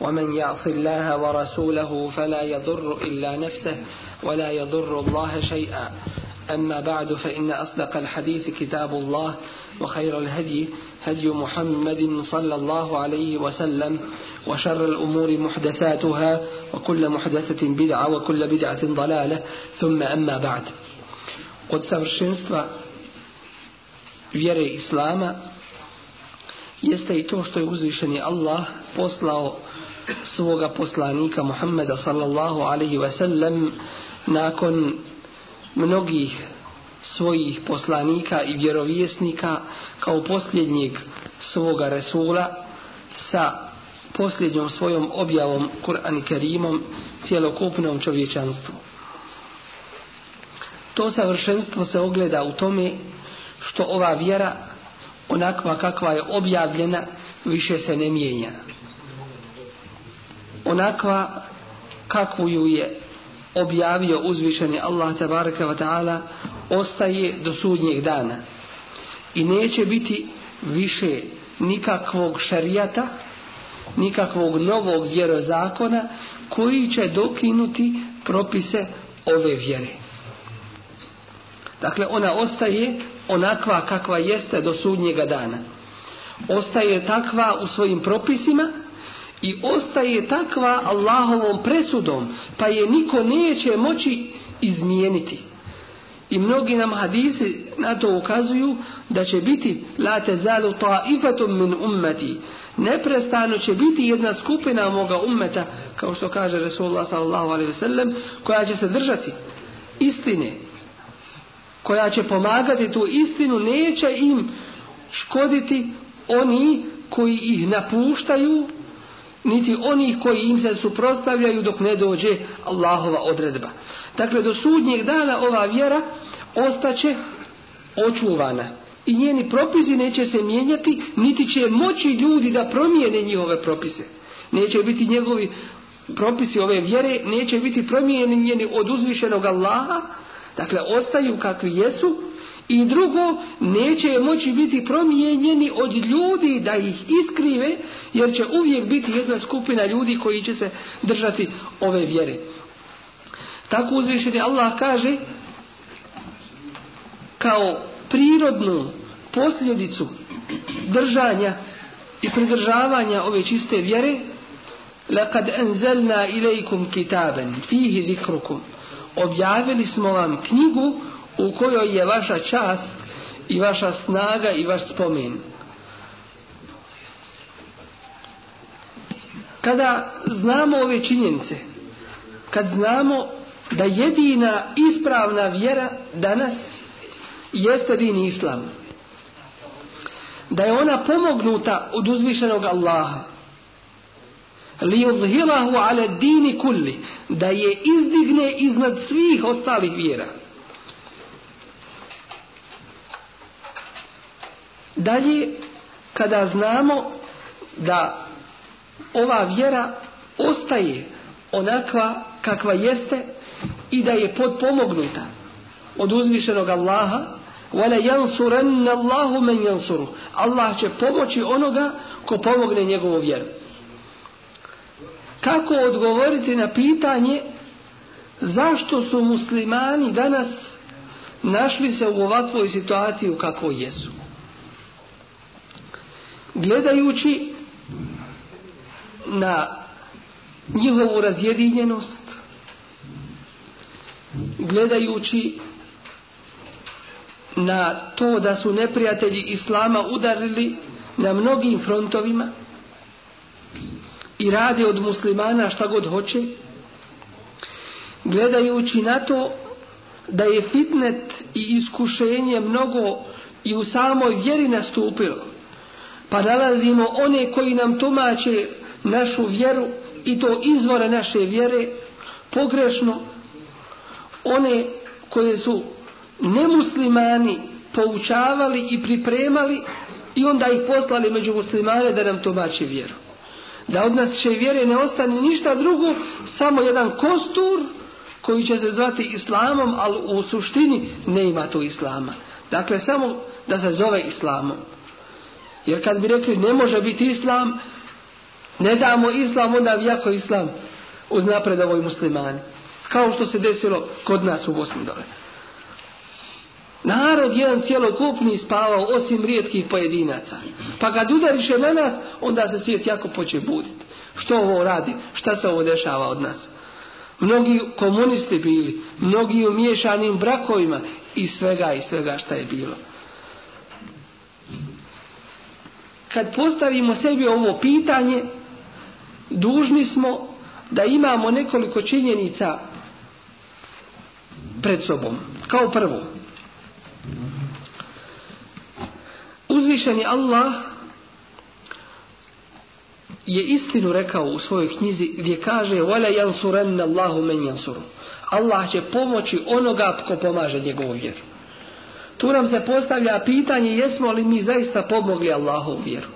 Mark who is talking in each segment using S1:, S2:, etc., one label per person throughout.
S1: ومن يعص الله ورسوله فلا يضر إلا نفسه ولا يضر الله شيئا. أما بعد فإن أصدق الحديث كتاب الله وخير الهدي هدي محمد صلى الله عليه وسلم وشر الأمور محدثاتها وكل محدثة بدعة وكل بدعة ضلالة. ثم أما بعد قد savršenstva vjere Islama jeste i to što svoga poslanika Muhammeda sallallahu alaihi ve sellem nakon mnogih svojih poslanika i vjerovjesnika kao posljednjeg svoga Resula sa posljednjom svojom objavom Kur'an i Kerimom cijelokupnom čovječanstvu. To savršenstvo se ogleda u tome što ova vjera onakva kakva je objavljena više se ne mijenja onakva kakvu ju je objavio uzvišeni Allah tabaraka wa ta'ala ostaje do sudnjeg dana. I neće biti više nikakvog šarijata nikakvog novog vjerozakona koji će dokinuti propise ove vjere. Dakle ona ostaje onakva kakva jeste do sudnjega dana. Ostaje takva u svojim propisima i ostaje takva Allahovom presudom, pa je niko neće moći izmijeniti. I mnogi nam hadisi na to ukazuju da će biti la tezalu ta'ifatum min ummati. Neprestano će biti jedna skupina moga ummeta, kao što kaže Resulullah sallallahu alaihi ve sellem, koja će se držati istine, koja će pomagati tu istinu, neće im škoditi oni koji ih napuštaju niti oni koji im se suprostavljaju dok ne dođe Allahova odredba. Dakle, do sudnjeg dana ova vjera ostaće očuvana. I njeni propisi neće se mijenjati, niti će moći ljudi da promijene njihove propise. Neće biti njegovi propisi ove vjere, neće biti promijenjeni od uzvišenog Allaha, dakle, ostaju kakvi jesu, I drugo, neće moći biti promijenjeni od ljudi da ih iskrive, jer će uvijek biti jedna skupina ljudi koji će se držati ove vjere. Tako uzvišeni Allah kaže, kao prirodnu posljedicu držanja i pridržavanja ove čiste vjere, لَقَدْ أَنْزَلْنَا إِلَيْكُمْ كِتَابًا فِيهِ ذِكْرُكُمْ Objavili smo vam knjigu u kojoj je vaša čast i vaša snaga i vaš spomen. Kada znamo ove činjenice, kad znamo da jedina ispravna vjera danas jeste din islam, da je ona pomognuta od uzvišenog Allaha, li uzhilahu ala dini kulli, da je izdigne iznad svih ostalih vjera. Dalje, kada znamo da ova vjera ostaje onakva kakva jeste i da je podpomognuta od uzvišenog Allaha, wala yansuranna Allahu man yansuru. Allah će pomoći onoga ko pomogne njegovu vjeru. Kako odgovoriti na pitanje zašto su muslimani danas našli se u ovakvoj situaciji u kakvoj jesu? Gledajući na njihovu razjedinjenost, gledajući na to da su neprijatelji Islama udarili na mnogim frontovima i rade od muslimana šta god hoće, gledajući na to da je fitnet i iskušenje mnogo i u samoj vjeri nastupilo, pa nalazimo one koji nam tumače našu vjeru i to izvore naše vjere pogrešno one koje su nemuslimani poučavali i pripremali i onda ih poslali među muslimane da nam tumače vjeru. Da od nas će vjere ne ostane ništa drugo, samo jedan kostur koji će se zvati islamom, ali u suštini ne ima tu islama. Dakle, samo da se zove islamom. Jer kad bi rekli ne može biti islam, ne damo islam, onda vijako islam uz napredovoj muslimani. Kao što se desilo kod nas u Bosni dole. Narod jedan cijelokupni spavao osim rijetkih pojedinaca. Pa kad udariše na nas, onda se svijet jako poče buditi. Što ovo radi? Šta se ovo dešava od nas? Mnogi komunisti bili, mnogi u miješanim brakovima i svega i svega šta je bilo. kad postavimo sebi ovo pitanje, dužni smo da imamo nekoliko činjenica pred sobom. Kao prvo, uzvišeni Allah je istinu rekao u svojoj knjizi gdje kaže وَلَا يَنْصُرَنَّ اللَّهُ مَنْ Allah će pomoći onoga ko pomaže njegovu vjeru. Tu nam se postavlja pitanje jesmo li mi zaista pomogli Allahovu vjeru.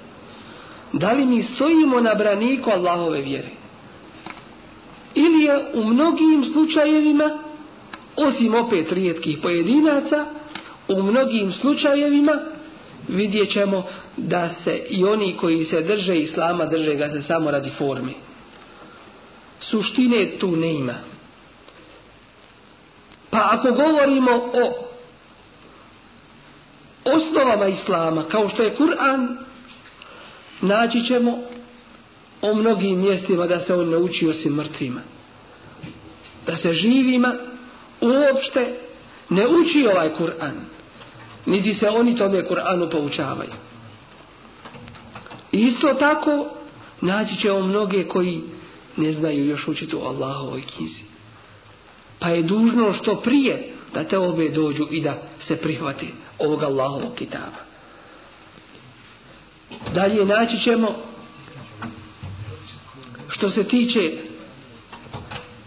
S1: Da li mi stojimo na braniku Allahove vjere? Ili je u mnogim slučajevima, osim opet rijetkih pojedinaca, u mnogim slučajevima vidjet ćemo da se i oni koji se drže islama drže ga se samo radi forme. Suštine tu ne ima. Pa ako govorimo o osnovama islama kao što je Kur'an naći ćemo o mnogim mjestima da se on ne uči osim mrtvima. Da se živima uopšte ne uči ovaj Kur'an. Niti se oni tome Kur'anu poučavaju. Isto tako naći ćemo mnoge koji ne znaju još učiti o Allahovoj knjizi. Pa je dužno što prije da te obe dođu i da se prihvati ovog Allahovog kitaba. Dalje naći ćemo što se tiče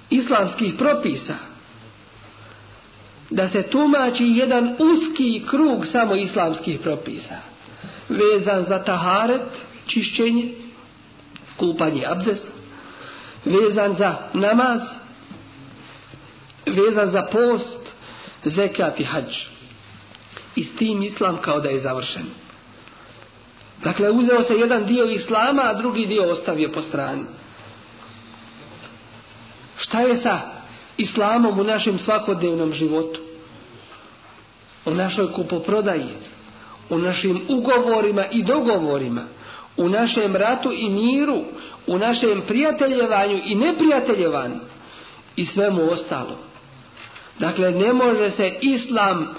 S1: islamskih propisa da se tumači jedan uski krug samo islamskih propisa vezan za taharet čišćenje kupanje abdest vezan za namaz vezan za post zekat i hađ i s tim islam kao da je završen. Dakle uzeo se jedan dio islama a drugi dio ostavio po strani. Šta je sa islamom u našem svakodnevnom životu? U našoj kupoprodaji u našim ugovorima i dogovorima u našem ratu i miru u našem prijateljevanju i neprijateljevanju i svemu ostalo dakle ne može se islam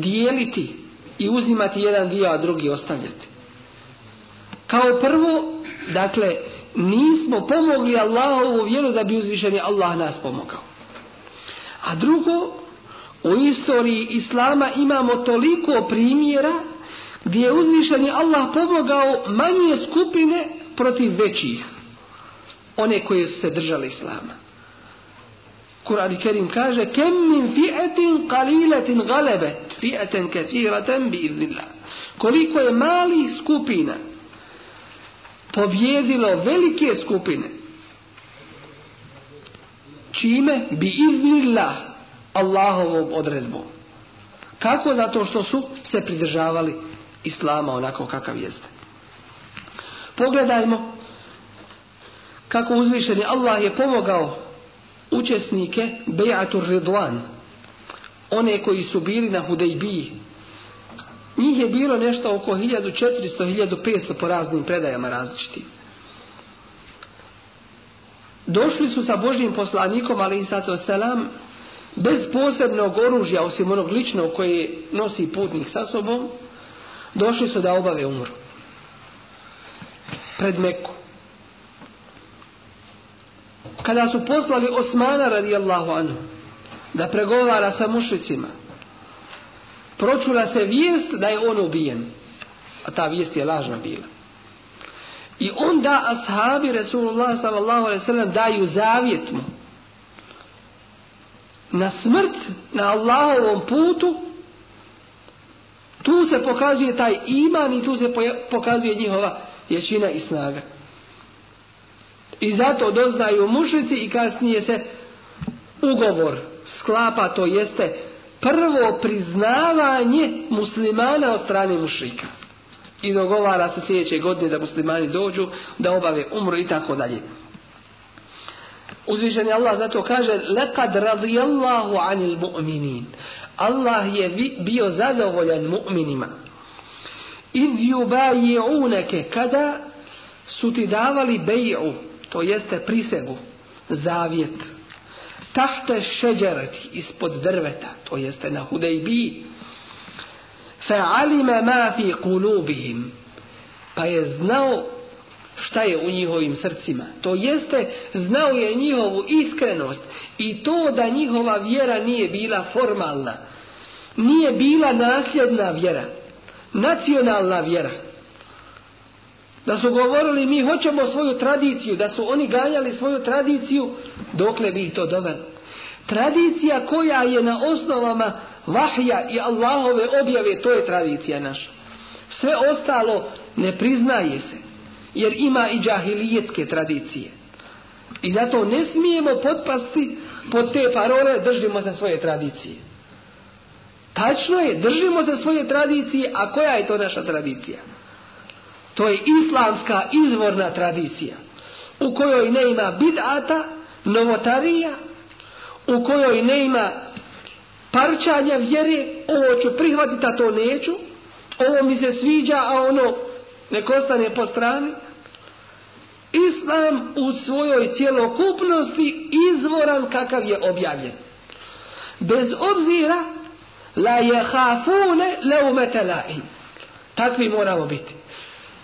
S1: dijeliti i uzimati jedan dio a drugi ostavljati kao prvo dakle nismo pomogli Allahovu vjeru da bi uzvišeni Allah nas pomogao. A drugo, u istoriji Islama imamo toliko primjera gdje je uzvišeni Allah pomogao manje skupine protiv većih. One koje su se držali Islama. Kur'an i Kerim kaže kem min fi'etin qalilatin galebet fi'eten kathiratan bi idnillah. Koliko je malih skupina pobjedilo velike skupine. Čime? Bi idnillah Allahovom odredbom. Kako? Zato što su se pridržavali Islama onako kakav jeste. Pogledajmo kako uzvišeni Allah je pomogao učesnike Bejatur Ridlan, one koji su bili na Hudejbiji, Njih je bilo nešto oko 1400-1500 po raznim predajama različitim. Došli su sa Božjim poslanikom, ali i sato selam, bez posebnog oružja, osim onog ličnog koje nosi putnik sa sobom, došli su da obave umru. Pred Meku. Kada su poslali Osmana radijallahu anhu, da pregovara sa mušicima, pročula se vijest da je on ubijen. A ta vijest je lažna bila. I onda ashabi Resulullah sallallahu alaihi sallam daju zavjet mu. Na smrt, na Allahovom putu, tu se pokazuje taj iman i tu se pokazuje njihova ječina i snaga. I zato doznaju mušici i kasnije se ugovor sklapa, to jeste prvo priznavanje muslimana od strane mušika. I dogovara se sljedeće godine da muslimani dođu, da obave umru i tako dalje. Uzvišen je Allah zato kaže Lekad radijallahu anil mu'minin. Allah je bio zadovoljan mu'minima. Iz yubaji'unake kada su ti davali beju, to jeste prisegu, zavjet. Tahte šeđerati, ispod drveta, to jeste na hudejbi. Fa'alima ma fi kulubihim. Pa je znao šta je u njihovim srcima. To jeste, znao je njihovu iskrenost i to da njihova vjera nije bila formalna. Nije bila nasljedna vjera. Nacionalna vjera. Da su govorili mi hoćemo svoju tradiciju, da su oni ganjali svoju tradiciju, dokle bi ih to dovelo. Tradicija koja je na osnovama vahja i Allahove objave, to je tradicija naša. Sve ostalo ne priznaje se, jer ima i džahilijetske tradicije. I zato ne smijemo potpasti pod te parole držimo se svoje tradicije. Tačno je, držimo se svoje tradicije, a koja je to naša tradicija? To je islamska izvorna tradicija u kojoj ne ima bidata, novotarija, u kojoj ne ima parčanja vjere, ovo ću prihvatiti, a to neću, ovo mi se sviđa, a ono nek ostane po strani. Islam u svojoj cjelokupnosti izvoran kakav je objavljen. Bez obzira la je hafune leumete laim. Takvi moramo biti.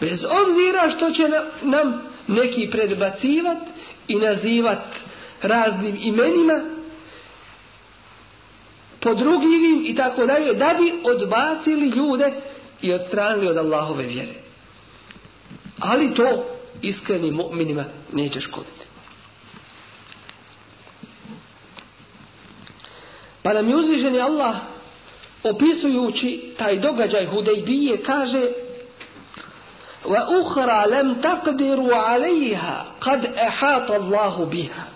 S1: Bez obzira što će nam neki predbacivat i nazivat raznim imenima, podrugljivim i tako dalje, da bi odbacili ljude i odstranili od Allahove vjere. Ali to iskrenim mu'minima neće škoditi. Pa nam je uzviženi Allah opisujući taj događaj Hudejbije kaže وأخرى لم تقدروا عليها قد أحاط الله بها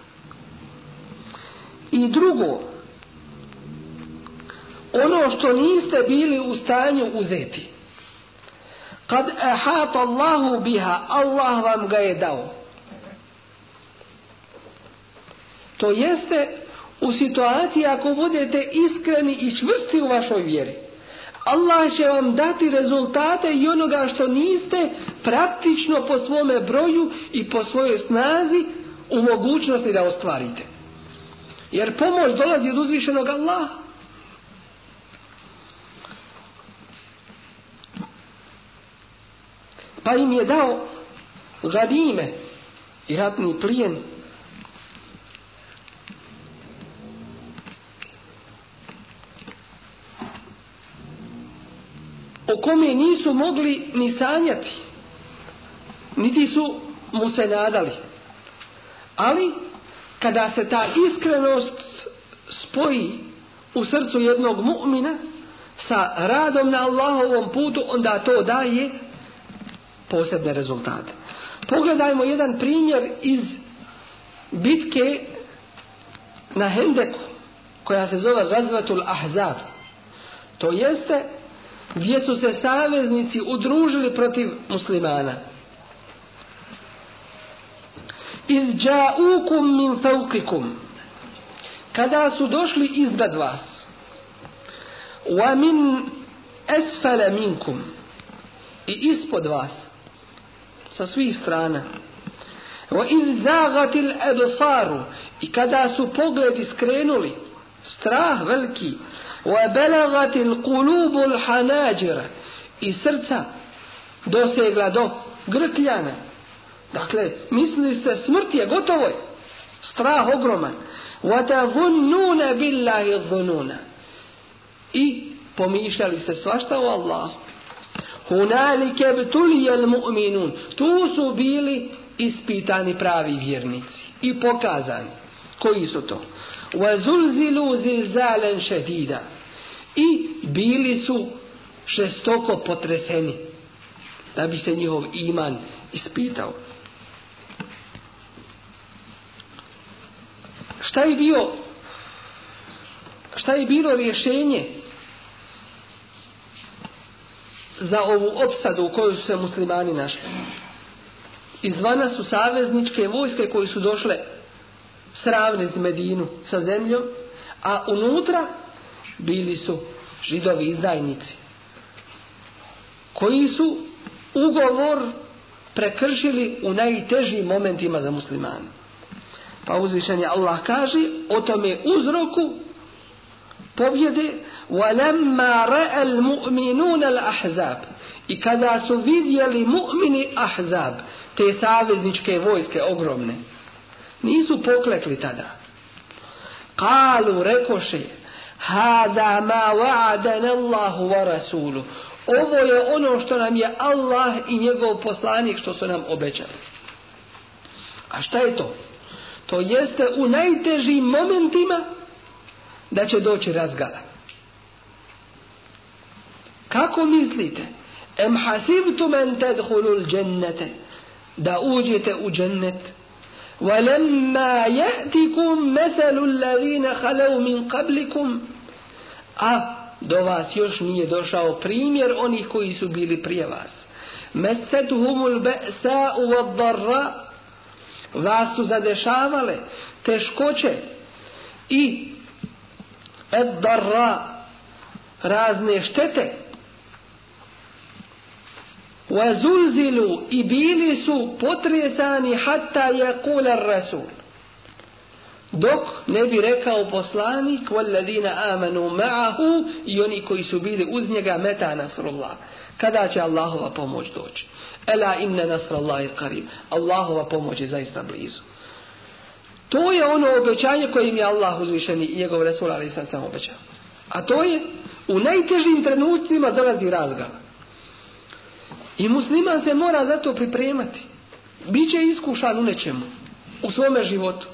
S1: i drugo ono što niste bili u stanju uzeti kad ahata Allahu biha Allah vam ga je dao to jeste u situaciji ako budete iskreni i čvrsti u vašoj vjeri Allah će vam dati rezultate i onoga što niste praktično po svome broju i po svojoj snazi u mogućnosti da ostvarite. Jer pomoć dolazi od uzvišenog Allaha. Pa im je dao gadime i ratni plijen o kome nisu mogli ni sanjati, niti su mu se nadali. Ali, kada se ta iskrenost spoji u srcu jednog mu'mina sa radom na Allahovom putu, onda to daje posebne rezultate. Pogledajmo jedan primjer iz bitke na Hendeku, koja se zove Gazvatul Ahzab. To jeste gdje su se saveznici udružili protiv muslimana. Iz džaukum min faukikum kada su došli iznad vas. Wa min esfale minkum. I ispod vas. Sa svih strana. Wa iz zagatil ebsaru i kada su pogledi skrenuli strah veliki. وبلغت القلوب الحناجر i srca dosegla do grkljana. Dakle, mislili ste smrt je gotovo je. Strah ogroman. وَتَظُنُّونَ بِاللَّهِ الظُّنُونَ I pomišljali ste svašta o Allahu. Hunalike btulijel mu'minun. Tu su bili ispitani pravi vjernici i pokazani. Koji su to? وَزُلْزِلُوا زِلْزَالًا شَدِيدًا I bili su šestoko potreseni da bi se njihov iman ispitao. Šta je bio šta je bilo rješenje za ovu opsadu u kojoj su se muslimani našli? Izvana su savezničke vojske koji su došle sravniti Medinu sa zemljom, a unutra bili su židovi izdajnici koji su ugovor prekršili u najtežim momentima za muslimane. Pa uzvišenje Allah kaže o tome uzroku pobjede وَلَمَّا رَأَ الْمُؤْمِنُونَ الْأَحْزَابِ I kada su vidjeli mu'mini ahzab, te savezničke vojske ogromne, nisu poklekli tada. Kalu rekoše, hada ma wa'adana Allahu wa rasulu. Ovo je ono što nam je Allah i njegov poslanik što su nam obećali. A šta je to? To jeste u najtežim momentima da će doći razgala. Kako mislite? Em hasibtum en tadkhulul džennete da uđete u džennet ولما يأتكم مثل الذين خلوا من قبلكم a do vas još nije došao primjer onih koji su bili prije vas mesetuhumul be'sa u darra vas su zadešavale teškoće i ed darra razne štete وزلزلوا i bili su potresani hatta yaqula rasul dok ne bi rekao poslanik walladina amanu ma'ahu i oni koji su bili uz njega meta nasrullah kada će Allahova pomoć doći ela inna nasrallahi qarib Allahova pomoć je zaista blizu to je ono obećanje koje im je Allah uzvišeni i njegov Resul ali sam sam obećao a to je u najtežim trenucima dolazi razgala I musliman se mora za to pripremati. Biće iskušan u nečemu. U svome životu.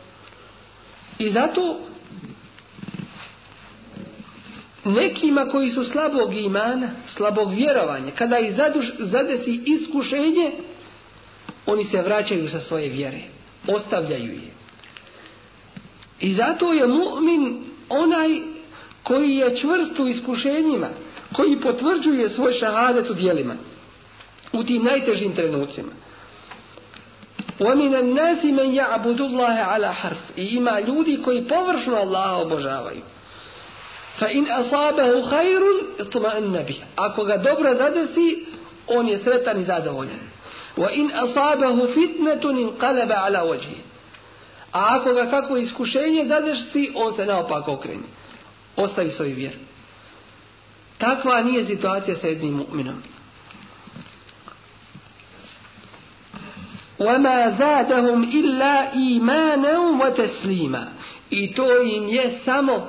S1: I zato nekima koji su slabog imana, slabog vjerovanja, kada ih zaduš, zadesi iskušenje, oni se vraćaju sa svoje vjere. Ostavljaju je. I zato je mu'min onaj koji je čvrst u iskušenjima, koji potvrđuje svoj šahadet u dijelima u tim najtežim trenucima. وَمِنَ النَّاسِ مَنْ يَعْبُدُ اللَّهَ عَلَى حَرْفِ I ima ljudi koji površno Allaha obožavaju. فَإِنْ أَصَابَهُ خَيْرٌ اطْمَأَنَّ بِهِ Ako ga dobro zadesi, on je sretan i zadovoljan. وَإِنْ أَصَابَهُ فِتْنَةٌ انْقَلَبَ عَلَى وَجْهِ A ako ga kako iskušenje zadesi, on se naopak okreni. Ostavi svoj vjer. Takva nije situacija sa jednim mu'minom. وَمَا زَادَهُمْ إِلَّا إِيمَانًا وَتَسْلِيمًا I to im je samo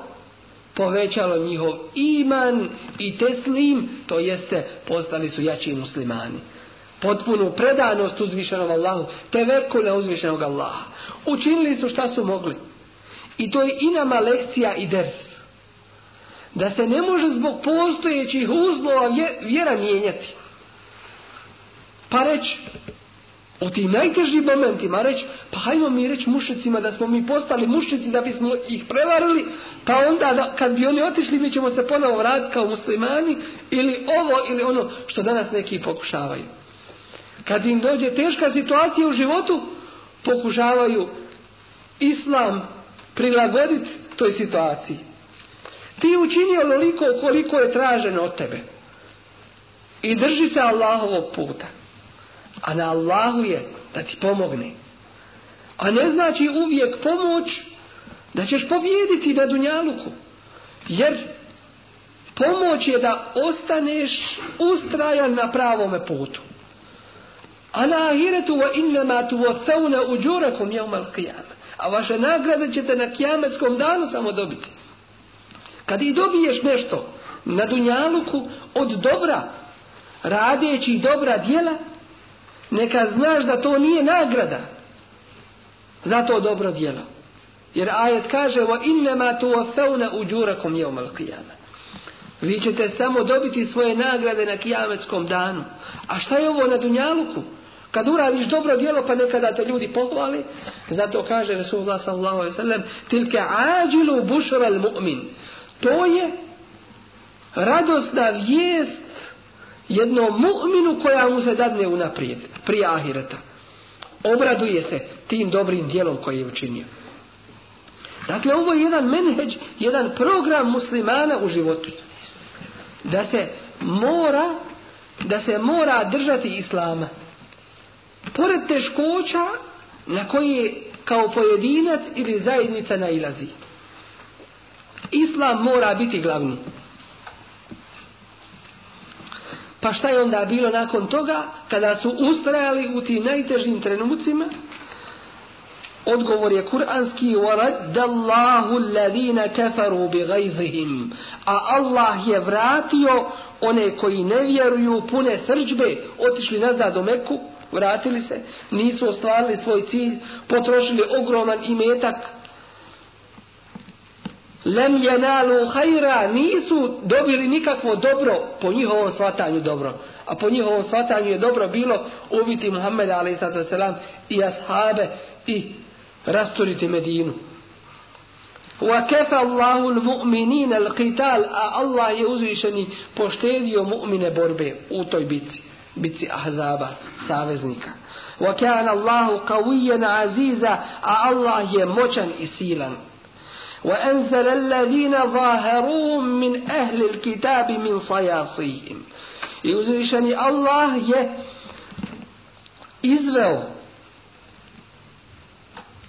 S1: povećalo njihov iman i teslim, to jeste postali su jači muslimani. Potpunu predanost uzvišenom Allahu, te veku na uzvišenog Allaha. Učinili su šta su mogli. I to je i nama lekcija i ders. Da se ne može zbog postojećih uzlova vjera mijenjati. Pa reći, u tim najtežim momentima reći, pa hajmo mi reći mušicima da smo mi postali mušici da bismo ih prevarili, pa onda da, kad bi oni otišli mi ćemo se ponovo vratiti kao muslimani ili ovo ili ono što danas neki pokušavaju. Kad im dođe teška situacija u životu, pokušavaju islam prilagoditi toj situaciji. Ti učini onoliko koliko je traženo od tebe. I drži se Allahovog puta. A na Allahu je da ti pomogne. A ne znači uvijek pomoć da ćeš pobjediti na Dunjaluku. Jer pomoć je da ostaneš ustrajan na pravome putu. A na ahiretu wa innama tuwathawna ujurakum yawm al-qiyamah. A vaše nagrade ćete na kijametskom danu samo dobiti. Kad i dobiješ nešto na dunjaluku od dobra, radeći dobra djela, neka znaš da to nije nagrada za to dobro djelo. Jer ajet kaže wa innama tuwaffawna ujurakum yawm qiyamah." Vi ćete samo dobiti svoje nagrade na kijametskom danu. A šta je ovo na Dunjaluku? Kad uradiš dobro djelo pa nekada te ljudi pohvali, zato kaže Resulullah sallallahu alejhi ve sellem tilke ađilu bushra al-mu'min. To je radosna vijest jednom mu'minu koja mu se dadne unaprijed, prije ahireta. Obraduje se tim dobrim djelom koji je učinio. Dakle, ovo je jedan menheđ, jedan program muslimana u životu. Da se mora, da se mora držati islama. Pored teškoća na koje kao pojedinac ili zajednica nailazi. Islam mora biti glavni. Pa šta je onda bilo nakon toga, kada su ustrajali u tim najtežim trenucima? Odgovor je kuranski وَرَدَّ اللَّهُ الَّذِينَ كَفَرُوا بِغَيْظِهِمْ A Allah je vratio one koji ne vjeruju pune srđbe, otišli nazad u Meku, vratili se, nisu ostvarili svoj cilj, potrošili ogroman imetak, lem jenalu hajra, nisu dobili nikakvo dobro po njihovom svatanju dobro. A po njihovom svatanju je dobro bilo ubiti Muhammeda a.s. i ashabe i rasturiti Medinu. Wa kefa Allahu al-mu'minina al-qital, a Allah je uzvišeni poštedio mu'mine borbe u toj bitci, bitci Ahzaba, saveznika. Wa kana Allahu qawiyan aziza, a Allah je moćan i silan. وأنزل الذين ظاهروهم من أهل الكتاب من صياصيهم I uzvišeni Allah je izveo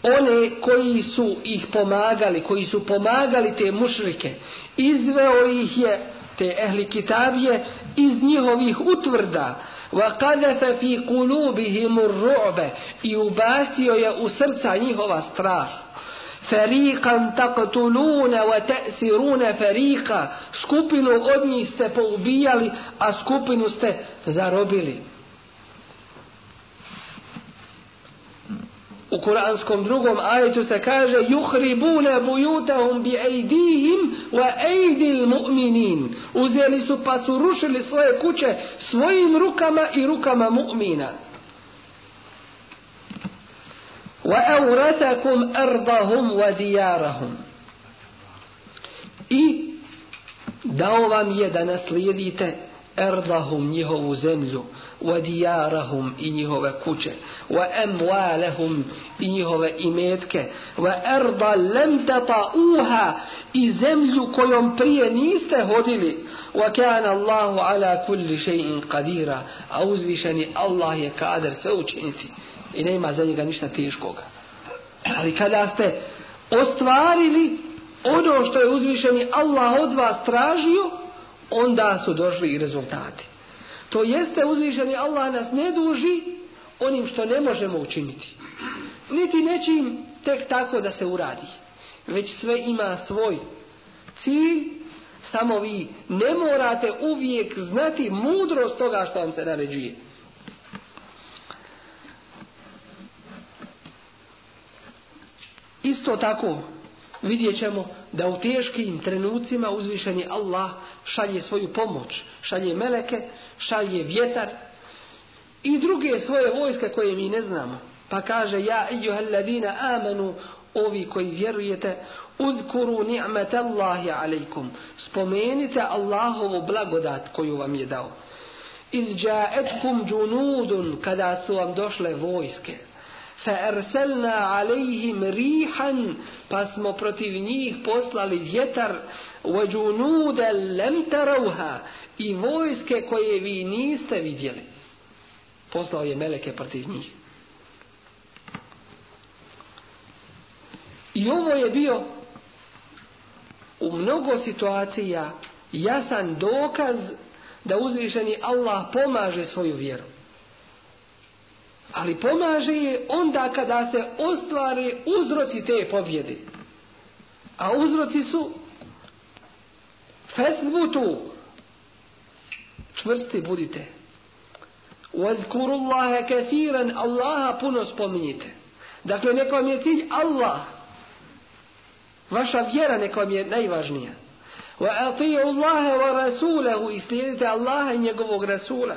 S1: one koji su ih pomagali, koji su pomagali te mušrike, izveo ih je te ehli kitabije iz njihovih utvrda وَقَذَفَ فِي قُلُوبِهِمُ الرُّعْبَ i ubacio je u srca njihova strah Fariqan taqtuluna wa ta'siruna fariqa. Skupinu od njih ste poubijali, a skupinu ste zarobili. U kuranskom drugom ajetu se kaže yuhribuna buyutahum bi aydihim wa aydil mu'minin. Uzeli su pa su rušili svoje kuće svojim rukama i rukama mu'mina. وأورثكم أرضهم وديارهم I dao vam je da naslijedite erdahum njihovu zemlju, wa dijarahum i njihove kuće, wa emwalehum i njihove imetke, wa erda lem uha i zemlju kojom prije niste hodili, wa kana Allahu ala kulli še'in qadira, a uzvišeni Allah je kader sve učiniti i nema za njega ništa teškoga. Ali kada ste ostvarili ono što je uzvišeni Allah od vas tražio, onda su došli i rezultati. To jeste uzvišeni Allah nas ne duži onim što ne možemo učiniti. Niti nečim tek tako da se uradi. Već sve ima svoj cilj, samo vi ne morate uvijek znati mudrost toga što vam se naređuje. Isto tako vidjet ćemo da u teškim trenucima uzvišeni Allah šalje svoju pomoć, šalje meleke, šalje vjetar i druge svoje vojske koje mi ne znamo. Pa kaže ja ejuhalladina amanu ovi koji vjerujete uzkuru ni'mat Allahi alaikum spomenite Allahovu blagodat koju vam je dao. Iz džaetkum džunudun kada su vam došle vojske. فَأَرْسَلْنَا عَلَيْهِمْ رِيحًا pa smo protiv njih poslali vjetar وَجُنُودَ لَمْ تَرَوْهَا i vojske koje vi niste vidjeli. Poslao je meleke protiv njih. I ovo je bio u mnogo situacija jasan dokaz da uzvišeni Allah pomaže svoju vjeru. ali pomaže je onda kada se ostvari uzroci te pobjede. A uzroci su Fesbutu. Čvrsti budite. Uazkuru Allahe kathiran. Allaha puno spominjite. Dakle, neko vam je cilj Allah. Vaša vjera neko vam je najvažnija. Wa atiju Allahe wa rasulahu I slijedite Allaha i njegovog rasula.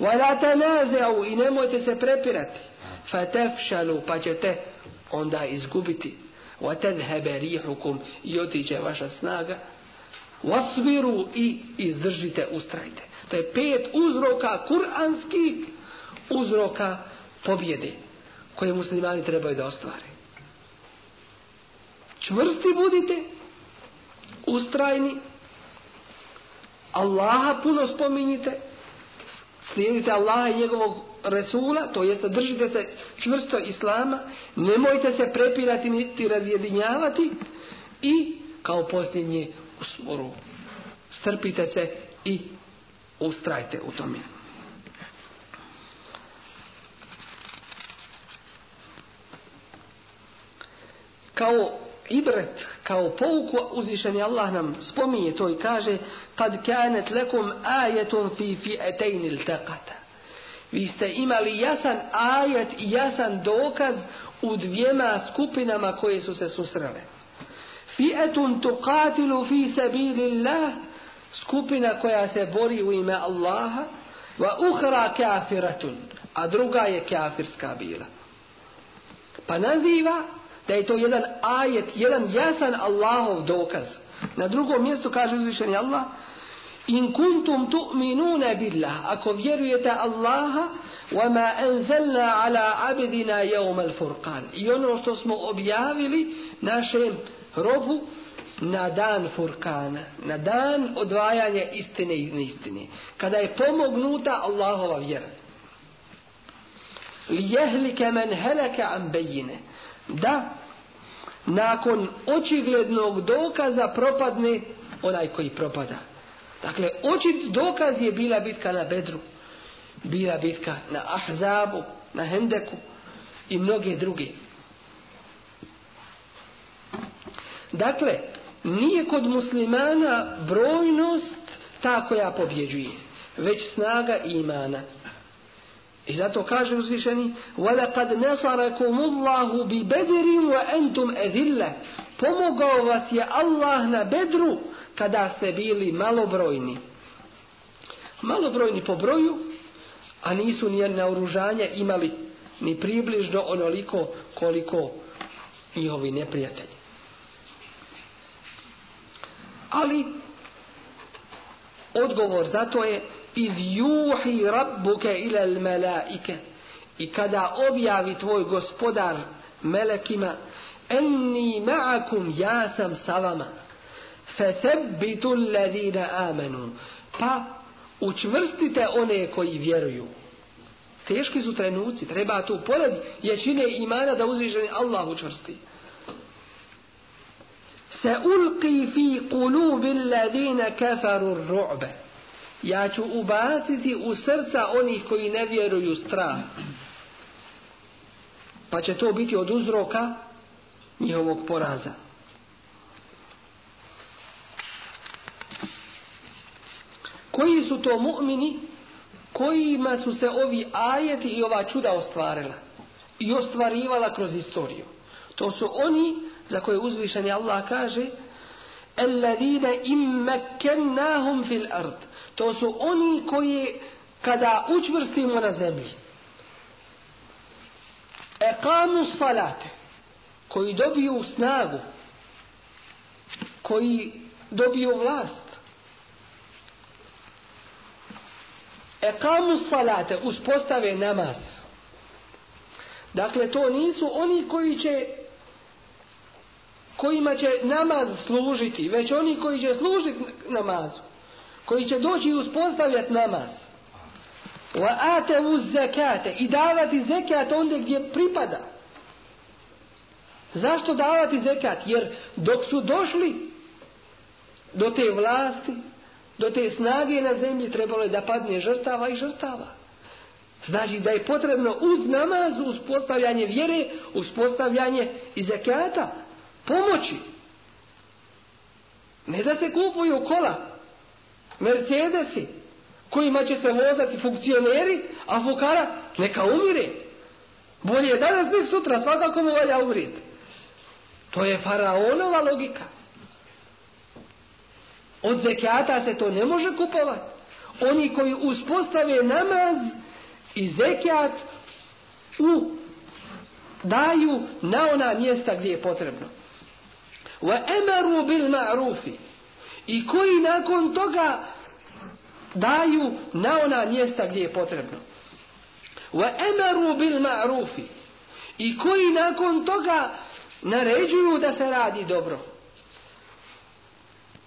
S1: وَلَا تَنَازَعُوا I nemojte se prepirati. فَتَفْشَلُوا Pa ćete onda izgubiti. وَتَذْهَبَ رِيحُكُمْ I otiće vaša snaga. وَصْبِرُوا I izdržite, ustrajte. To je pet uzroka kuranskih uzroka pobjede koje muslimani trebaju da ostvare. Čvrsti budite, ustrajni, Allaha puno spominjite, slijedite Allaha i njegovog Resula, to jeste držite se čvrsto Islama, nemojte se prepirati niti razjedinjavati i kao posljednje u smoru strpite se i ustrajte u tome. Kao ibret, kao pouku uzvišeni Allah nam spominje to i kaže kad kanet lekum ajetum fi fi'etein iltaqata. Vi ste imali jasan ajet i jasan dokaz u dvijema skupinama koje su se susrele. Fi'etun tuqatilu fi sabilillah skupina koja se bori u ime Allaha wa uhra kafiratun a druga je kafirska bila pa naziva da je to jedan ajet jedan jasan Allahov dokaz na drugom mjestu kaže uzvišeni Allah in kuntum tu'minuna billah ako vjerujete Allaha wa ma anzalna ala abdina yawm al-furqan i ono što smo objavili našem robu na dan furkana, na dan odvajanja istine i neistine, kada je pomognuta Allahova vjera. Lijehlike men heleke an bejine, da nakon očiglednog dokaza propadne onaj koji propada. Dakle, očit dokaz je bila bitka na Bedru, bila bitka na Ahzabu, na Hendeku i mnoge druge. Dakle, nije kod muslimana brojnost ta koja pobjeđuje, već snaga imana. I zato kaže uzvišeni وَلَقَدْ نَصَرَكُمُ اللَّهُ بِبَدْرٍ وَأَنْتُمْ أَذِلَّ Pomogao vas je Allah na bedru kada ste bili malobrojni. Malobrojni po broju, a nisu ni na oružanje imali ni približno onoliko koliko njihovi neprijatelji. Ali odgovor za to je iz juhi rabbuke ila melaike i kada objavi tvoj gospodar melekima enni ma'akum ja sam sa vama. Fathabbitu alladhina amanu. Pa učvrstite one koji vjeruju. Teški su trenuci treba tu pored ječine imana da uzvišeni Allah učvrsti. Se ulqi fi qulubi alladhina kafaru ar ja ću ubaciti u srca onih koji ne vjeruju strah. Pa će to biti od uzroka njihovog poraza. Koji su to mu'mini kojima su se ovi ajeti i ova čuda ostvarila i ostvarivala kroz istoriju? To su oni za koje uzvišeni Allah kaže Alladine immakennahum fil ard. To su oni koji kada učvrstimo na zemlji Ekamu salate koji dobiju snagu koji dobiju vlast. Ekamu salate uspostave namaz. Dakle, to nisu oni koji će kojima će namaz služiti, već oni koji će služiti namazu, koji će doći i uspostavljati namaz. Wa ate uz zekate i davati zekat onda gdje pripada. Zašto davati zekat? Jer dok su došli do te vlasti, do te snage na zemlji, trebalo je da padne žrtava i žrtava. Znači da je potrebno uz namaz, uspostavljanje vjere, uspostavljanje i zekata, pomoći. Ne da se kupuju kola, Mercedesi,
S2: kojima će se vozati funkcioneri, a fukara neka umire. Bolje je danas nek sutra, svakako mu valja umrijeti. To je faraonova logika. Od zekijata se to ne može kupovati. Oni koji uspostave namaz i zekijat u daju na ona mjesta gdje je potrebno. Wa emaru bil ma'rufi. I koji nakon toga daju na ona mjesta gdje je potrebno. Wa emaru bil ma'rufi. I koji nakon toga naređuju da se radi dobro.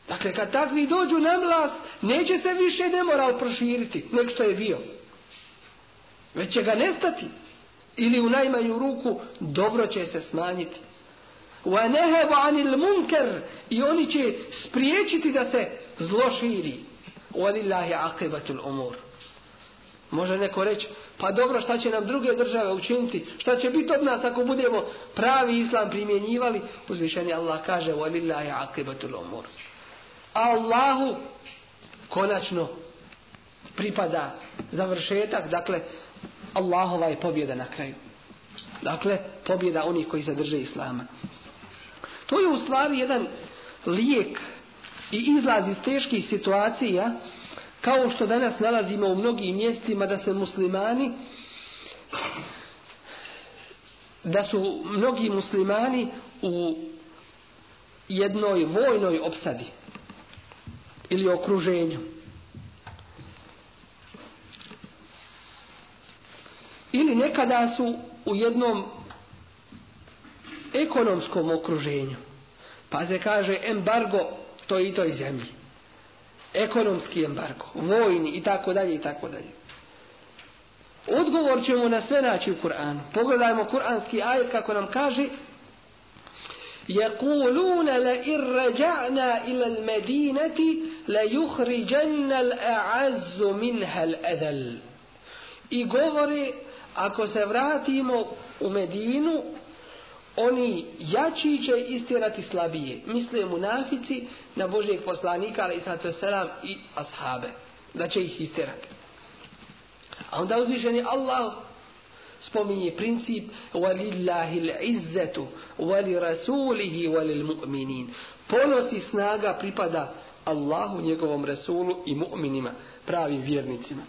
S2: Dakle, kad takvi dođu na vlast, neće se više nemoral proširiti, nek što je bio. Već će ga nestati. Ili u najmanju ruku, dobro će se smanjiti. وَنَهَبُ عَنِ الْمُنْكَرِ I oni će spriječiti da se zlo širi. وَلِلَّهِ عَقِبَةُ الْأُمُورِ Može neko reći, pa dobro šta će nam druge države učiniti, šta će biti od nas ako budemo pravi islam primjenjivali, uzvišeni Allah kaže, وَلِلَّهِ عَقِبَةُ الْأُمُورِ Allahu konačno pripada završetak, dakle, Allahova je pobjeda na kraju. Dakle, pobjeda onih koji zadrže Islama. To je u stvari jedan lijek i izlaz iz teških situacija, kao što danas nalazimo u mnogim mjestima da se muslimani da su mnogi muslimani u jednoj vojnoj opsadi ili okruženju. Ili nekada su u jednom ekonomskom okruženju. Pa se kaže embargo to i toj zemlji. Ekonomski embargo, vojni i tako dalje i tako dalje. Odgovor ćemo na sve naći u Kur'anu. Pogledajmo kur'anski ajet kako nam kaže يقولون لئن رجعنا إلى المدينة ليخرجن الأعز منها الأذل I govore, ako se vratimo u Medinu, oni jači će istirati slabije. Misle munafici na Božijeg poslanika, ali i selam i ashabe. Da će ih istirati. A onda uzvišeni Allah spominje princip وَلِلَّهِ الْعِزَّةُ وَلِرَسُولِهِ rasulihi Ponos mu'minin snaga pripada Allahu, njegovom Rasulu i mu'minima, pravim vjernicima.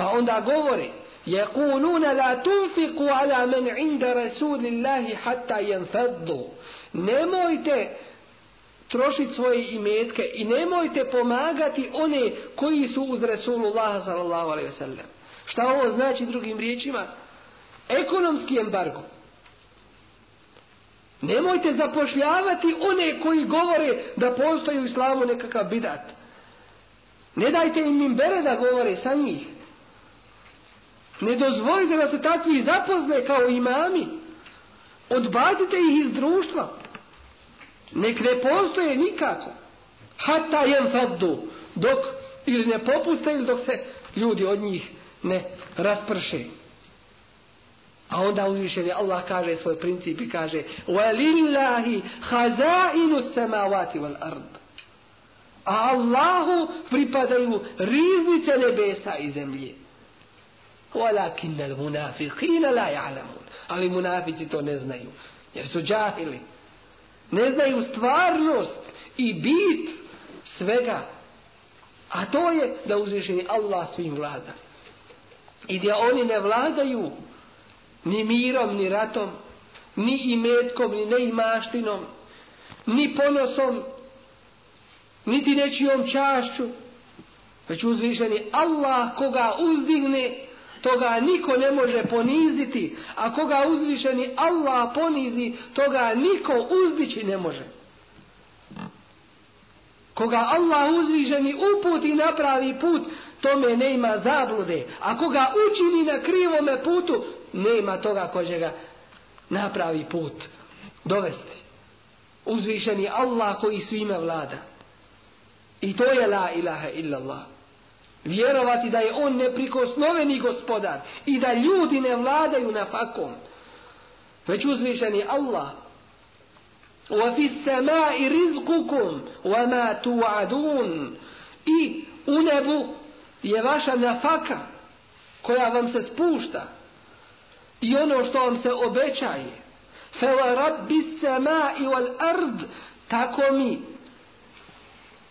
S2: Pa onda govore يقولون لا تنفقوا على من عند رسول الله حتى ينفضوا nemojte trošiti svoje imetke i nemojte pomagati one koji su uz Resulullah sallallahu alaihi ve sellem. Šta ovo znači drugim riječima? Ekonomski embargo. Nemojte zapošljavati one koji govore da postoji u islamu nekakav bidat. Ne dajte im mimbere da govore sa njih. Ne dozvolite da se takvi zapozne kao imami. Odbacite ih iz društva. Nek ne postoje nikako. Hata jem faddu. Dok ili ne popuste ili dok se ljudi od njih ne rasprše. A onda uzvišen Allah kaže svoj princip i kaže وَلِلَّهِ خَزَائِنُ السَّمَاوَاتِ وَالْأَرْضِ A Allahu pripadaju riznice nebesa i zemlje. ولكن المنافقين لا يعلمون ali munafici to ne znaju jer su džahili. Ne znaju stvarnost i bit svega. A to je da uzvišeni Allah svim vlada. I da oni ne vladaju ni mirom ni ratom ni imetkom ni neimaštinom ni ponosom niti nečijom čašću već uzvišeni Allah koga uzdigne toga niko ne može poniziti, a koga uzvišeni Allah ponizi, toga niko uzdići ne može. Koga Allah uzvišeni i napravi put, tome ne ima zablude. A koga učini na krivome putu, nema toga ko će ga napravi put dovesti. Uzvišeni Allah koji svime vlada. I to je la ilaha illallah Vjerovati da je on neprikosnoveni gospodar i da ljudi ne vladaju na fakom. Već uzvišeni Allah وفي السماء رزقكم وما توعدون i u nebu je vaša nafaka koja vam se spušta i ono što vam se obećaje fela rabbi sema i wal ard tako mi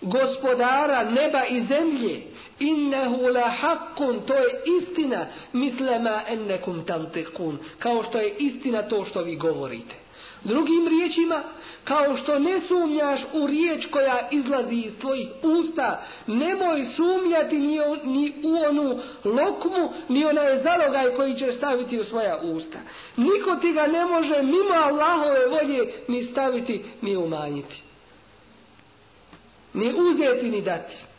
S2: gospodara neba i zemlje innehu la haqqun, to je istina mislema ennekum tantikun kao što je istina to što vi govorite Drugim riječima, kao što ne sumnjaš u riječ koja izlazi iz tvojih usta, nemoj sumnjati ni, o, ni u onu lokmu, ni onaj zalogaj koji ćeš staviti u svoja usta. Niko ti ga ne može mimo Allahove volje ni staviti, ni umanjiti. Ni uzeti, ni dati.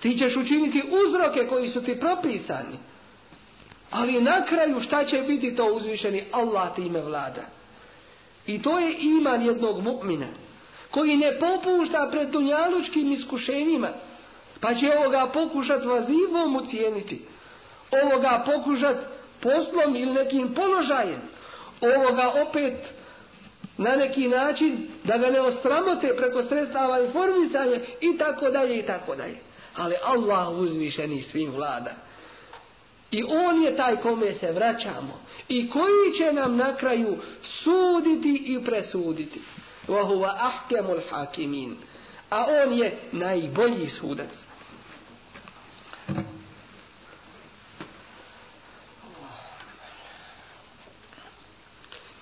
S2: Ti ćeš učiniti uzroke koji su ti propisani. Ali na kraju šta će biti to uzvišeni Allah time vlada. I to je iman jednog mu'mina koji ne popušta pred dunjalučkim iskušenjima pa će ovoga pokušat vazivom ucijeniti. Ovoga pokušat poslom ili nekim položajem. Ovoga opet na neki način da ga ne ostramote preko sredstava informisanja i tako dalje i tako dalje. Ali Allah uzvišeni svim vlada. I on je taj kome se vraćamo. I koji će nam na kraju suditi i presuditi. Huwa ahkemul hakimin. A on je najbolji sudac.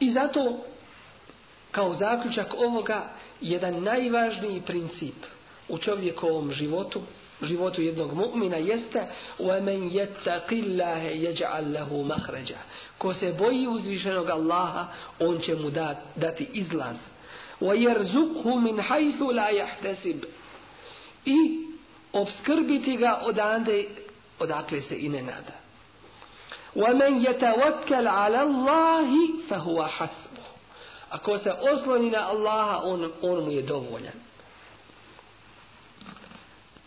S2: I zato, kao zaključak ovoga, jedan najvažniji princip u čovjekovom životu životu jednog mu'mina jeste وَمَنْ يَتَّقِ اللَّهَ يَجْعَلْ لَهُ مَخْرَجَ ko se boji uzvišenog Allaha on će mu dat, dati izlaz وَيَرْزُقْهُ مِنْ حَيْثُ لَا يَحْتَسِبْ i obskrbiti ga odande odakle se i ne nada وَمَنْ يَتَوَكَّلْ عَلَى اللَّهِ فَهُوَ حَسْبُهُ ako se osloni na Allaha on, on mu je dovoljan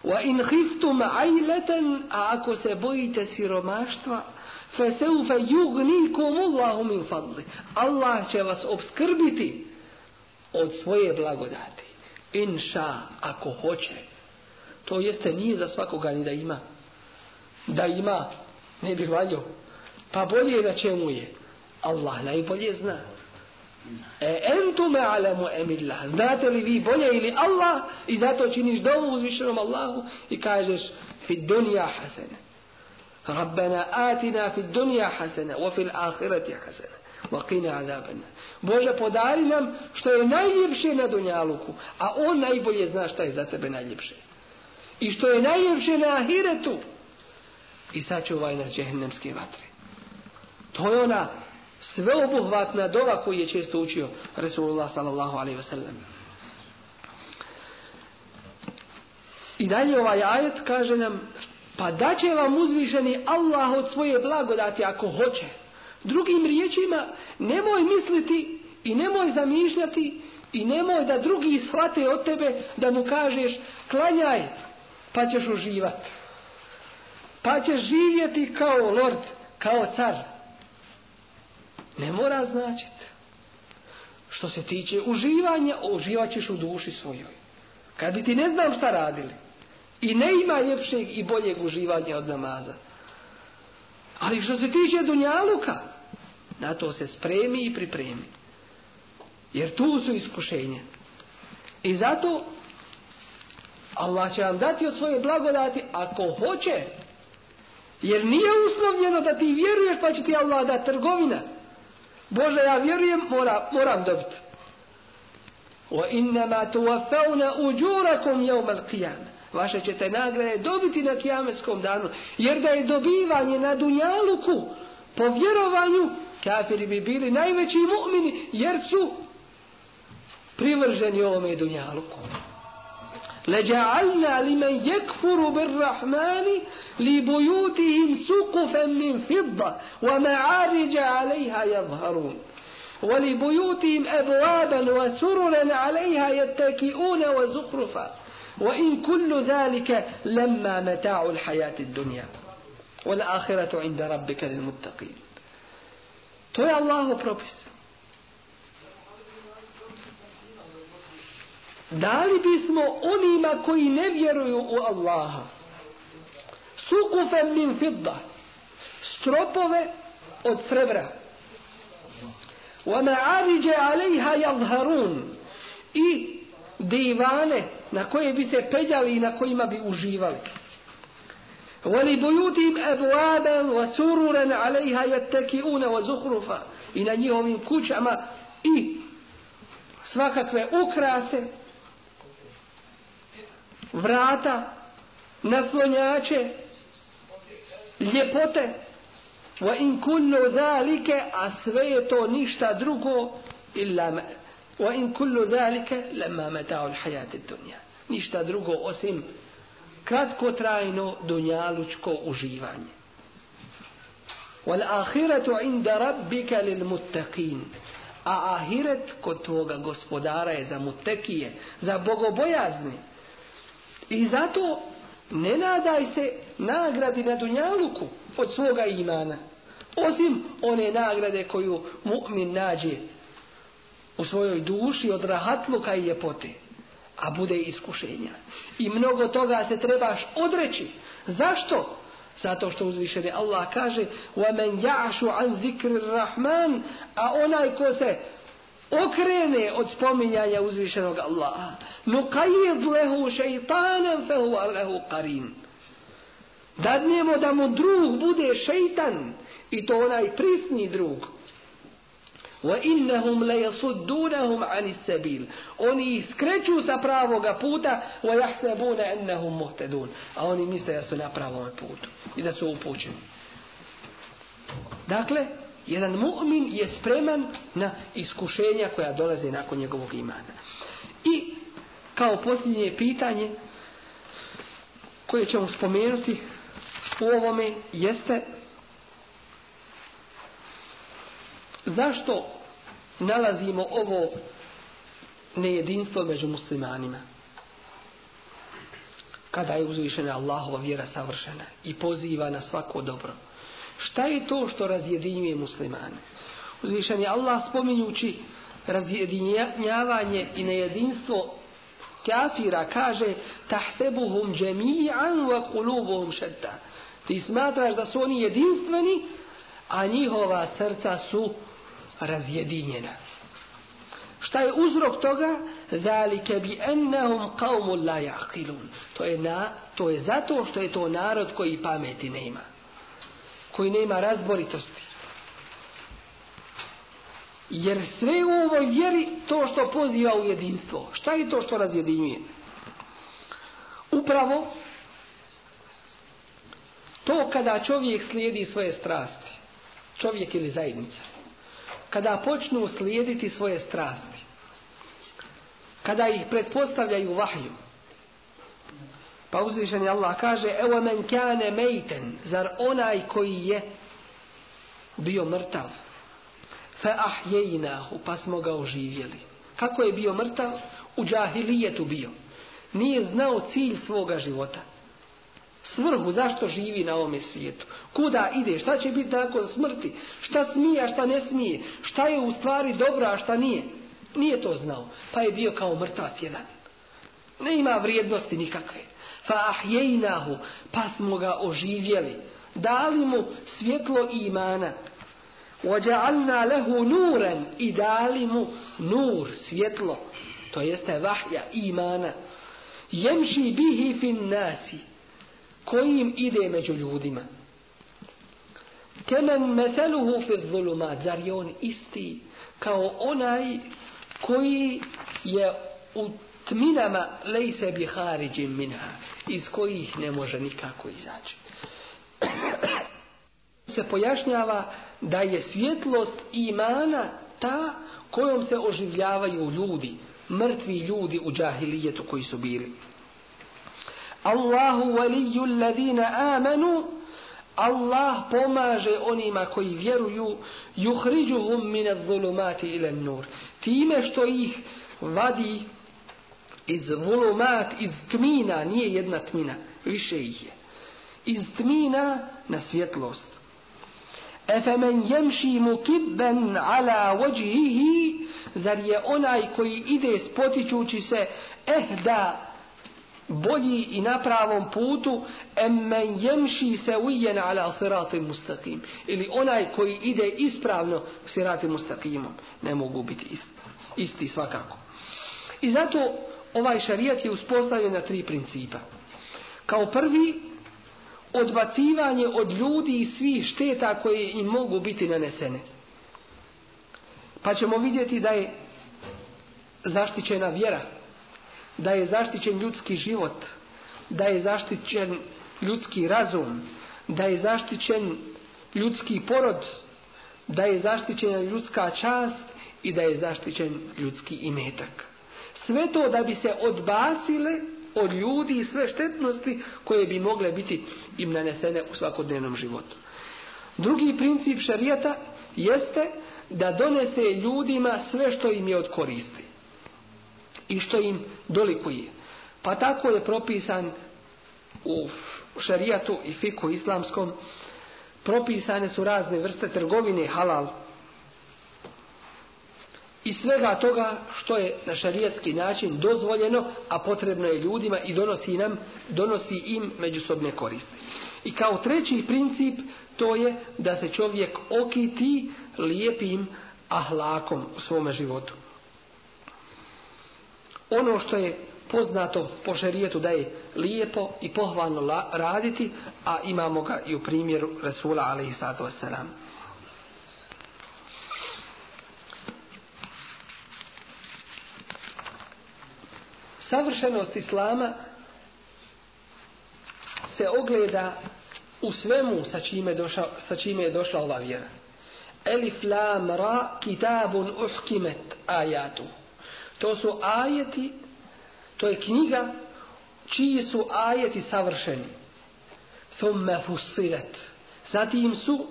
S2: Wa in khiftum ailatan, a ako se bojite siromaštva, fa sawfa yughnikum Allahu min. Allah će vas obskrbiti od svoje blagodati. Inša, ako hoće. To jeste nije za svakoga ni da ima. Da ima, ne bi valio. Pa bolje na čemu je. Allah najbolje zna. E entume alemu emillah. Znate li vi bolje ili Allah i zato činiš dovu uzvišenom Allahu i kažeš fi dunja hasene. Rabbena atina fi dunja hasene wa fil ahireti hasene. Wa qina azabena. Bože podari nam što je najljepše na dunjaluku, a on najbolje zna šta je za tebe najljepše. I što je najljepše na ahiretu. I sačuvaj nas džehennemske vatre. To je ona sveobuhvatna dova koju je često učio Resulullah sallallahu alaihi wasallam. I dalje ovaj ajet kaže nam pa da će vam uzvišeni Allah od svoje blagodati ako hoće. Drugim riječima nemoj misliti i nemoj zamišljati i nemoj da drugi shvate od tebe da mu kažeš klanjaj pa ćeš uživati. Pa ćeš živjeti kao lord, kao car. Ne mora značiti. Što se tiče uživanja, uživat ćeš u duši svojoj. Kad bi ti ne znam šta radili. I ne ima ljepšeg i boljeg uživanja od namaza. Ali što se tiče dunjaluka, na to se spremi i pripremi. Jer tu su iskušenja. I zato Allah će vam dati od svoje blagodati ako hoće. Jer nije uslovljeno da ti vjeruješ pa će ti Allah da trgovina. Bože, ja vjerujem, mora, moram dobiti. Wa innama tuwaffawna ujurakum yawm al-qiyamah. Vaše ćete nagrade dobiti na kijametskom danu, jer da je dobivanje na dunjaluku po vjerovanju, kafiri bi bili najveći mu'mini, jer su privrženi ovome dunjaluku. لجعلنا لمن يكفر بالرحمن لبيوتهم سقفا من فضة ومعارج عليها يظهرون. ولبيوتهم أبوابا وسررا عليها يتكئون وزخرفا. وإن كل ذلك لما متاع الحياة الدنيا. والآخرة عند ربك للمتقين. تو الله propis dali bismo onima koji ne vjeruju u Allaha sukufen min fidda stropove od srebra wa ma'arije alejha jadharun i divane na koje bi se peđali i na kojima bi uživali ولبيوتهم أبوابا وسررا عليها يتكئون وزخرفا i na njihovim kućama i svakakve ukrase vrata naslonjače ljepote wa in kullu zalike a sve je to ništa drugo illa wa in kullu zalike lemma mata'ul hayatid dunya ništa drugo osim kratkotrajno dunjalučko uživanje. Wal ahiratu inda rabbika lil muttaqin. A ahiret kod tvoga gospodara je za mutekije, za bogobojazne. I zato ne nadaj se nagradi na dunjaluku od svoga imana. Osim one nagrade koju mu'min nađe u svojoj duši od rahatluka i ljepote a bude iskušenja. I mnogo toga se trebaš odreći. Zašto? Zato što uzvišeni Allah kaže وَمَنْ يَعْشُ عَنْ ذِكْرِ الرَّحْمَنِ A onaj ko se okrene od spominjanja uzvišenog Allaha. Nukajid lehu šeitanem fehu lehu karim. Dadnemo da mu drug bude šeitan i to onaj prisni drug. Wa innahum la yasuddunahum ani sabil. Oni skreću sa pravoga puta, wa yahsabuna annahum muhtadun. A oni misle da su na pravom putu i da su upućeni. Dakle, jedan mu'min je spreman na iskušenja koja dolaze nakon njegovog imana. I kao posljednje pitanje koje ćemo spomenuti u ovome jeste zašto nalazimo ovo nejedinstvo među muslimanima kada je uzvišena Allahova vjera savršena i poziva na svako dobro šta je to što razjedinjuje muslimane uzvišen je Allah spominjući razjedinjavanje i nejedinstvo kafira kaže tahsebuhum džemijan wa kulubuhum šedda. ti smatraš da su oni jedinstveni a njihova srca su razjedinjena. Šta je uzrok toga? Zalike bi ennehum qawmun la yaqilun. To je na to je zato što je to narod koji pameti nema. Koji nema razboritosti. Jer sve u ovoj vjeri to što poziva u jedinstvo. Šta je to što razjedinjuje? Upravo to kada čovjek slijedi svoje strasti. Čovjek ili zajednica kada počnu slijediti svoje strasti, kada ih pretpostavljaju vahju, pa uzvišen Allah kaže, evo men kane mejten, zar onaj koji je bio mrtav, fa ahjejnahu, pa smo ga oživjeli. Kako je bio mrtav? U džahilijetu bio. Nije znao cilj svoga života svrhu zašto živi na ovome svijetu. Kuda ide, šta će biti nakon smrti, šta smije, a šta ne smije, šta je u stvari dobro, a šta nije. Nije to znao, pa je bio kao mrtav jedan. Ne ima vrijednosti nikakve. Fa pa smo ga oživjeli. Dali mu svjetlo imana. Ođa'alna lehu nuren i dali mu nur, svjetlo. To jeste vahja imana. Jemši bihi fin nasi kojim ide među ljudima. Kemen meseluhu fi zulumat, zar je on isti kao onaj koji je u tminama lejse bi hariđim minha, iz kojih ne može nikako izaći. se pojašnjava da je svjetlost imana ta kojom se oživljavaju ljudi, mrtvi ljudi u džahilijetu koji su bili. Allahu valiju alladhina amanu Allah pomaže onima koji vjeruju yukhrijuhum mine zulumati ila nur. time što ih vadi iz zulumat iz tmina nije jedna tmina više ih je iz tmina na svjetlost Efe men jemši mu kibben ala vođihi, zar je onaj koji ide spotičući se, eh da bolji i na pravom putu, emmen jemši se ujen ala sirati mustaqim. Ili onaj koji ide ispravno sirati mustaqimom. Ne mogu biti isti, isti svakako. I zato ovaj šarijat je uspostavljen na tri principa. Kao prvi, odbacivanje od ljudi i svih šteta koje im mogu biti nanesene. Pa ćemo vidjeti da je zaštićena vjera, da je zaštićen ljudski život, da je zaštićen ljudski razum, da je zaštićen ljudski porod, da je zaštićena ljudska čast i da je zaštićen ljudski imetak. Sve to da bi se odbacile od ljudi i sve štetnosti koje bi mogle biti im nanesene u svakodnevnom životu. Drugi princip šarijata jeste da donese ljudima sve što im je od koristi i što im dolikuje. Pa tako je propisan u šarijatu i fiku islamskom propisane su razne vrste trgovine halal i svega toga što je na šarijatski način dozvoljeno, a potrebno je ljudima i donosi nam, donosi im međusobne koriste. I kao treći princip to je da se čovjek okiti lijepim ahlakom u svome životu. Ono što je poznato po šerijetu da je lijepo i pohvalno raditi, a imamo ga i u primjeru Rasula alaihi sallatu wasalam. Savršenost Islama se ogleda u svemu sa čime, došao, sa čime je došla ova vjera. Elif lam ra kitabun uhkimet ajatu. To su ajeti, to je knjiga čiji su ajeti savršeni. Thumme fussilet. Zatim su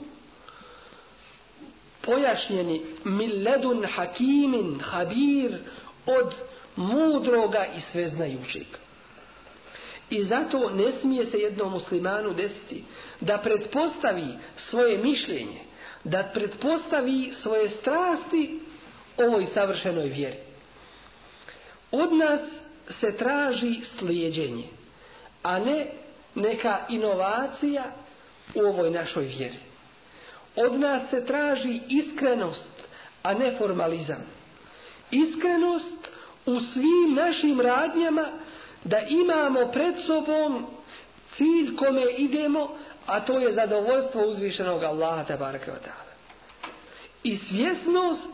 S2: pojašnjeni milledun hakimin habir od mudroga i sveznajućeg. I zato ne smije se jednom muslimanu desiti da pretpostavi svoje mišljenje, da pretpostavi svoje strasti ovoj savršenoj vjeri. Od nas se traži slijedjenje, a ne neka inovacija u ovoj našoj vjeri. Od nas se traži iskrenost, a ne formalizam. Iskrenost u svim našim radnjama da imamo pred sobom cilj kome idemo, a to je zadovoljstvo uzvišenog Allaha tabaraka wa ta'ala. I svjesnost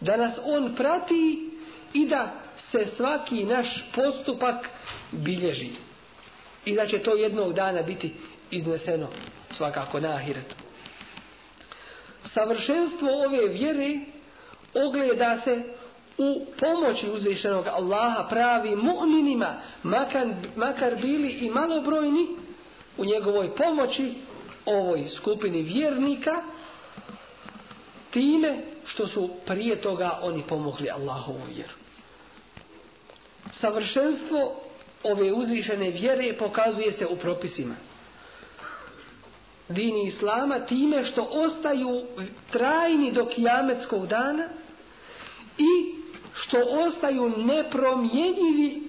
S2: da nas on prati i da se svaki naš postupak bilježi. I da će to jednog dana biti izneseno svakako na ahiretu. Savršenstvo ove vjere ogleda se u pomoći uzvišenog Allaha pravi mu'minima, makar, makar bili i malobrojni, u njegovoj pomoći ovoj skupini vjernika, time što su prije toga oni pomogli Allahovu vjeru. Savršenstvo ove uzvišene vjere pokazuje se u propisima. Dini Islama time što ostaju trajni do kijametskog dana i što ostaju nepromjenjivi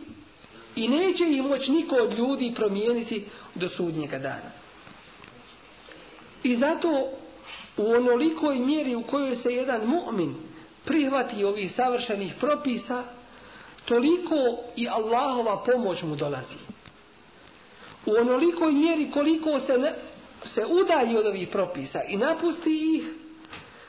S2: i neće ih moći niko od ljudi promijeniti do sudnjega dana. I zato u onolikoj mjeri u kojoj se jedan mu'min prihvati ovih savršenih propisa, toliko i Allahova pomoć mu dolazi. U onolikoj mjeri koliko se, ne, se udalji od ovih propisa i napusti ih,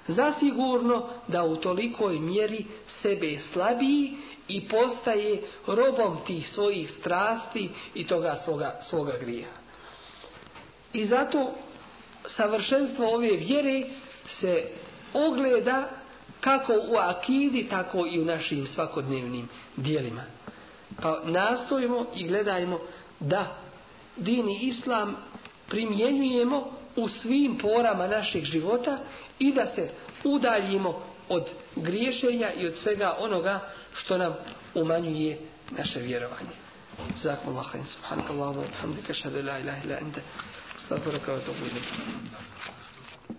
S2: zasigurno da u tolikoj mjeri sebe slabiji i postaje robom tih svojih strasti i toga svoga, svoga grija. I zato savršenstvo ove vjere se ogleda kako u akidi, tako i u našim svakodnevnim dijelima. Pa nastojimo i gledajmo da dini islam primjenjujemo u svim porama našeg života i da se udaljimo od griješenja i od svega onoga što nam umanjuje naše vjerovanje. Zakon Allah, subhanakallahu alhamdika, šadu la ilaha ila ente, stavuraka wa tobu